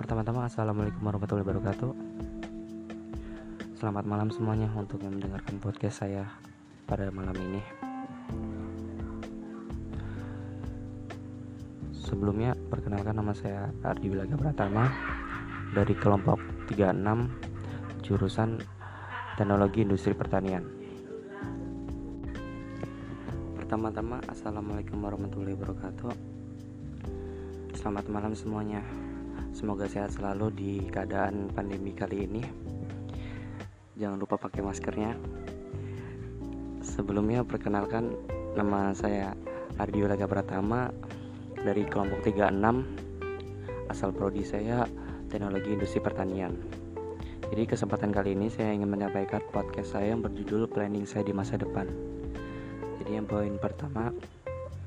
Assalamualaikum warahmatullahi wabarakatuh. Selamat malam semuanya untuk yang mendengarkan podcast saya pada malam ini. Sebelumnya perkenalkan nama saya Ardi Wilaga Pratama Dari kelompok 36 Jurusan Teknologi Industri Pertanian. Pertama-tama Assalamualaikum warahmatullahi wabarakatuh. Selamat malam semuanya Semoga sehat selalu di keadaan pandemi kali ini. Jangan lupa pakai maskernya. Sebelumnya perkenalkan nama saya Ardio Laga Pratama dari kelompok 36. Asal prodi saya Teknologi Industri Pertanian. Jadi kesempatan kali ini saya ingin menyampaikan podcast saya yang berjudul Planning Saya di Masa Depan. Jadi yang poin pertama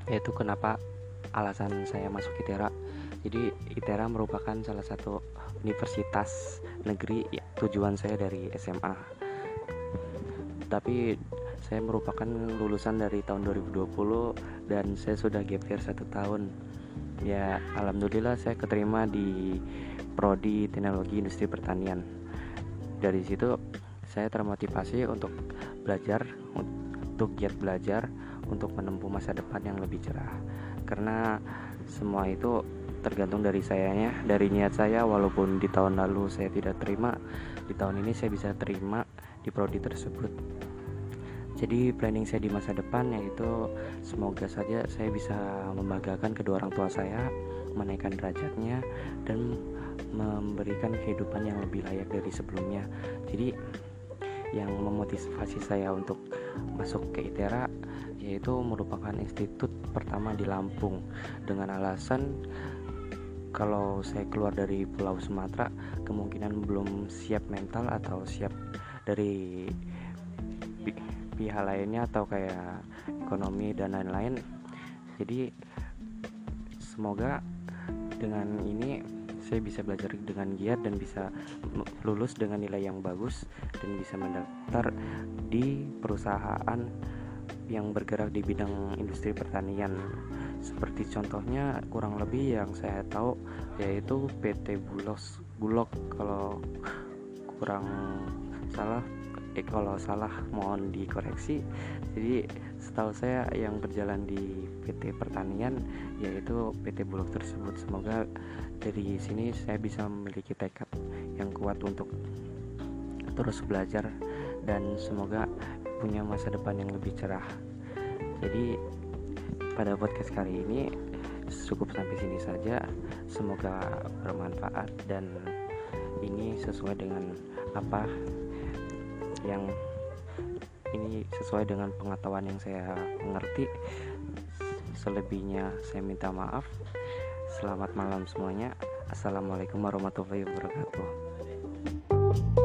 yaitu kenapa alasan saya masuk ITERA jadi ITERA merupakan salah satu universitas negeri ya, tujuan saya dari SMA. Tapi saya merupakan lulusan dari tahun 2020 dan saya sudah gap year satu tahun. Ya, alhamdulillah saya keterima di prodi teknologi industri pertanian. Dari situ saya termotivasi untuk belajar, untuk giat belajar, untuk menempuh masa depan yang lebih cerah. Karena semua itu tergantung dari sayanya dari niat saya. Walaupun di tahun lalu saya tidak terima di tahun ini saya bisa terima di prodi tersebut. Jadi planning saya di masa depan yaitu semoga saja saya bisa membanggakan kedua orang tua saya menaikkan derajatnya dan memberikan kehidupan yang lebih layak dari sebelumnya. Jadi yang memotivasi saya untuk masuk ke ITERA yaitu merupakan institut pertama di Lampung dengan alasan kalau saya keluar dari Pulau Sumatera kemungkinan belum siap mental atau siap dari pihak lainnya atau kayak ekonomi dan lain-lain. Jadi semoga dengan ini saya bisa belajar dengan giat dan bisa lulus dengan nilai yang bagus dan bisa mendaftar di perusahaan yang bergerak di bidang industri pertanian. Seperti contohnya kurang lebih yang saya tahu yaitu PT Bulos Bulog kalau kurang salah eh kalau salah mohon dikoreksi. Jadi setahu saya yang berjalan di PT Pertanian yaitu PT Bulog tersebut. Semoga dari sini saya bisa memiliki tekad yang kuat untuk terus belajar dan semoga punya masa depan yang lebih cerah. Jadi pada podcast kali ini cukup sampai sini saja. Semoga bermanfaat dan ini sesuai dengan apa yang ini sesuai dengan pengetahuan yang saya mengerti selebihnya saya minta maaf. Selamat malam semuanya. Assalamualaikum warahmatullahi wabarakatuh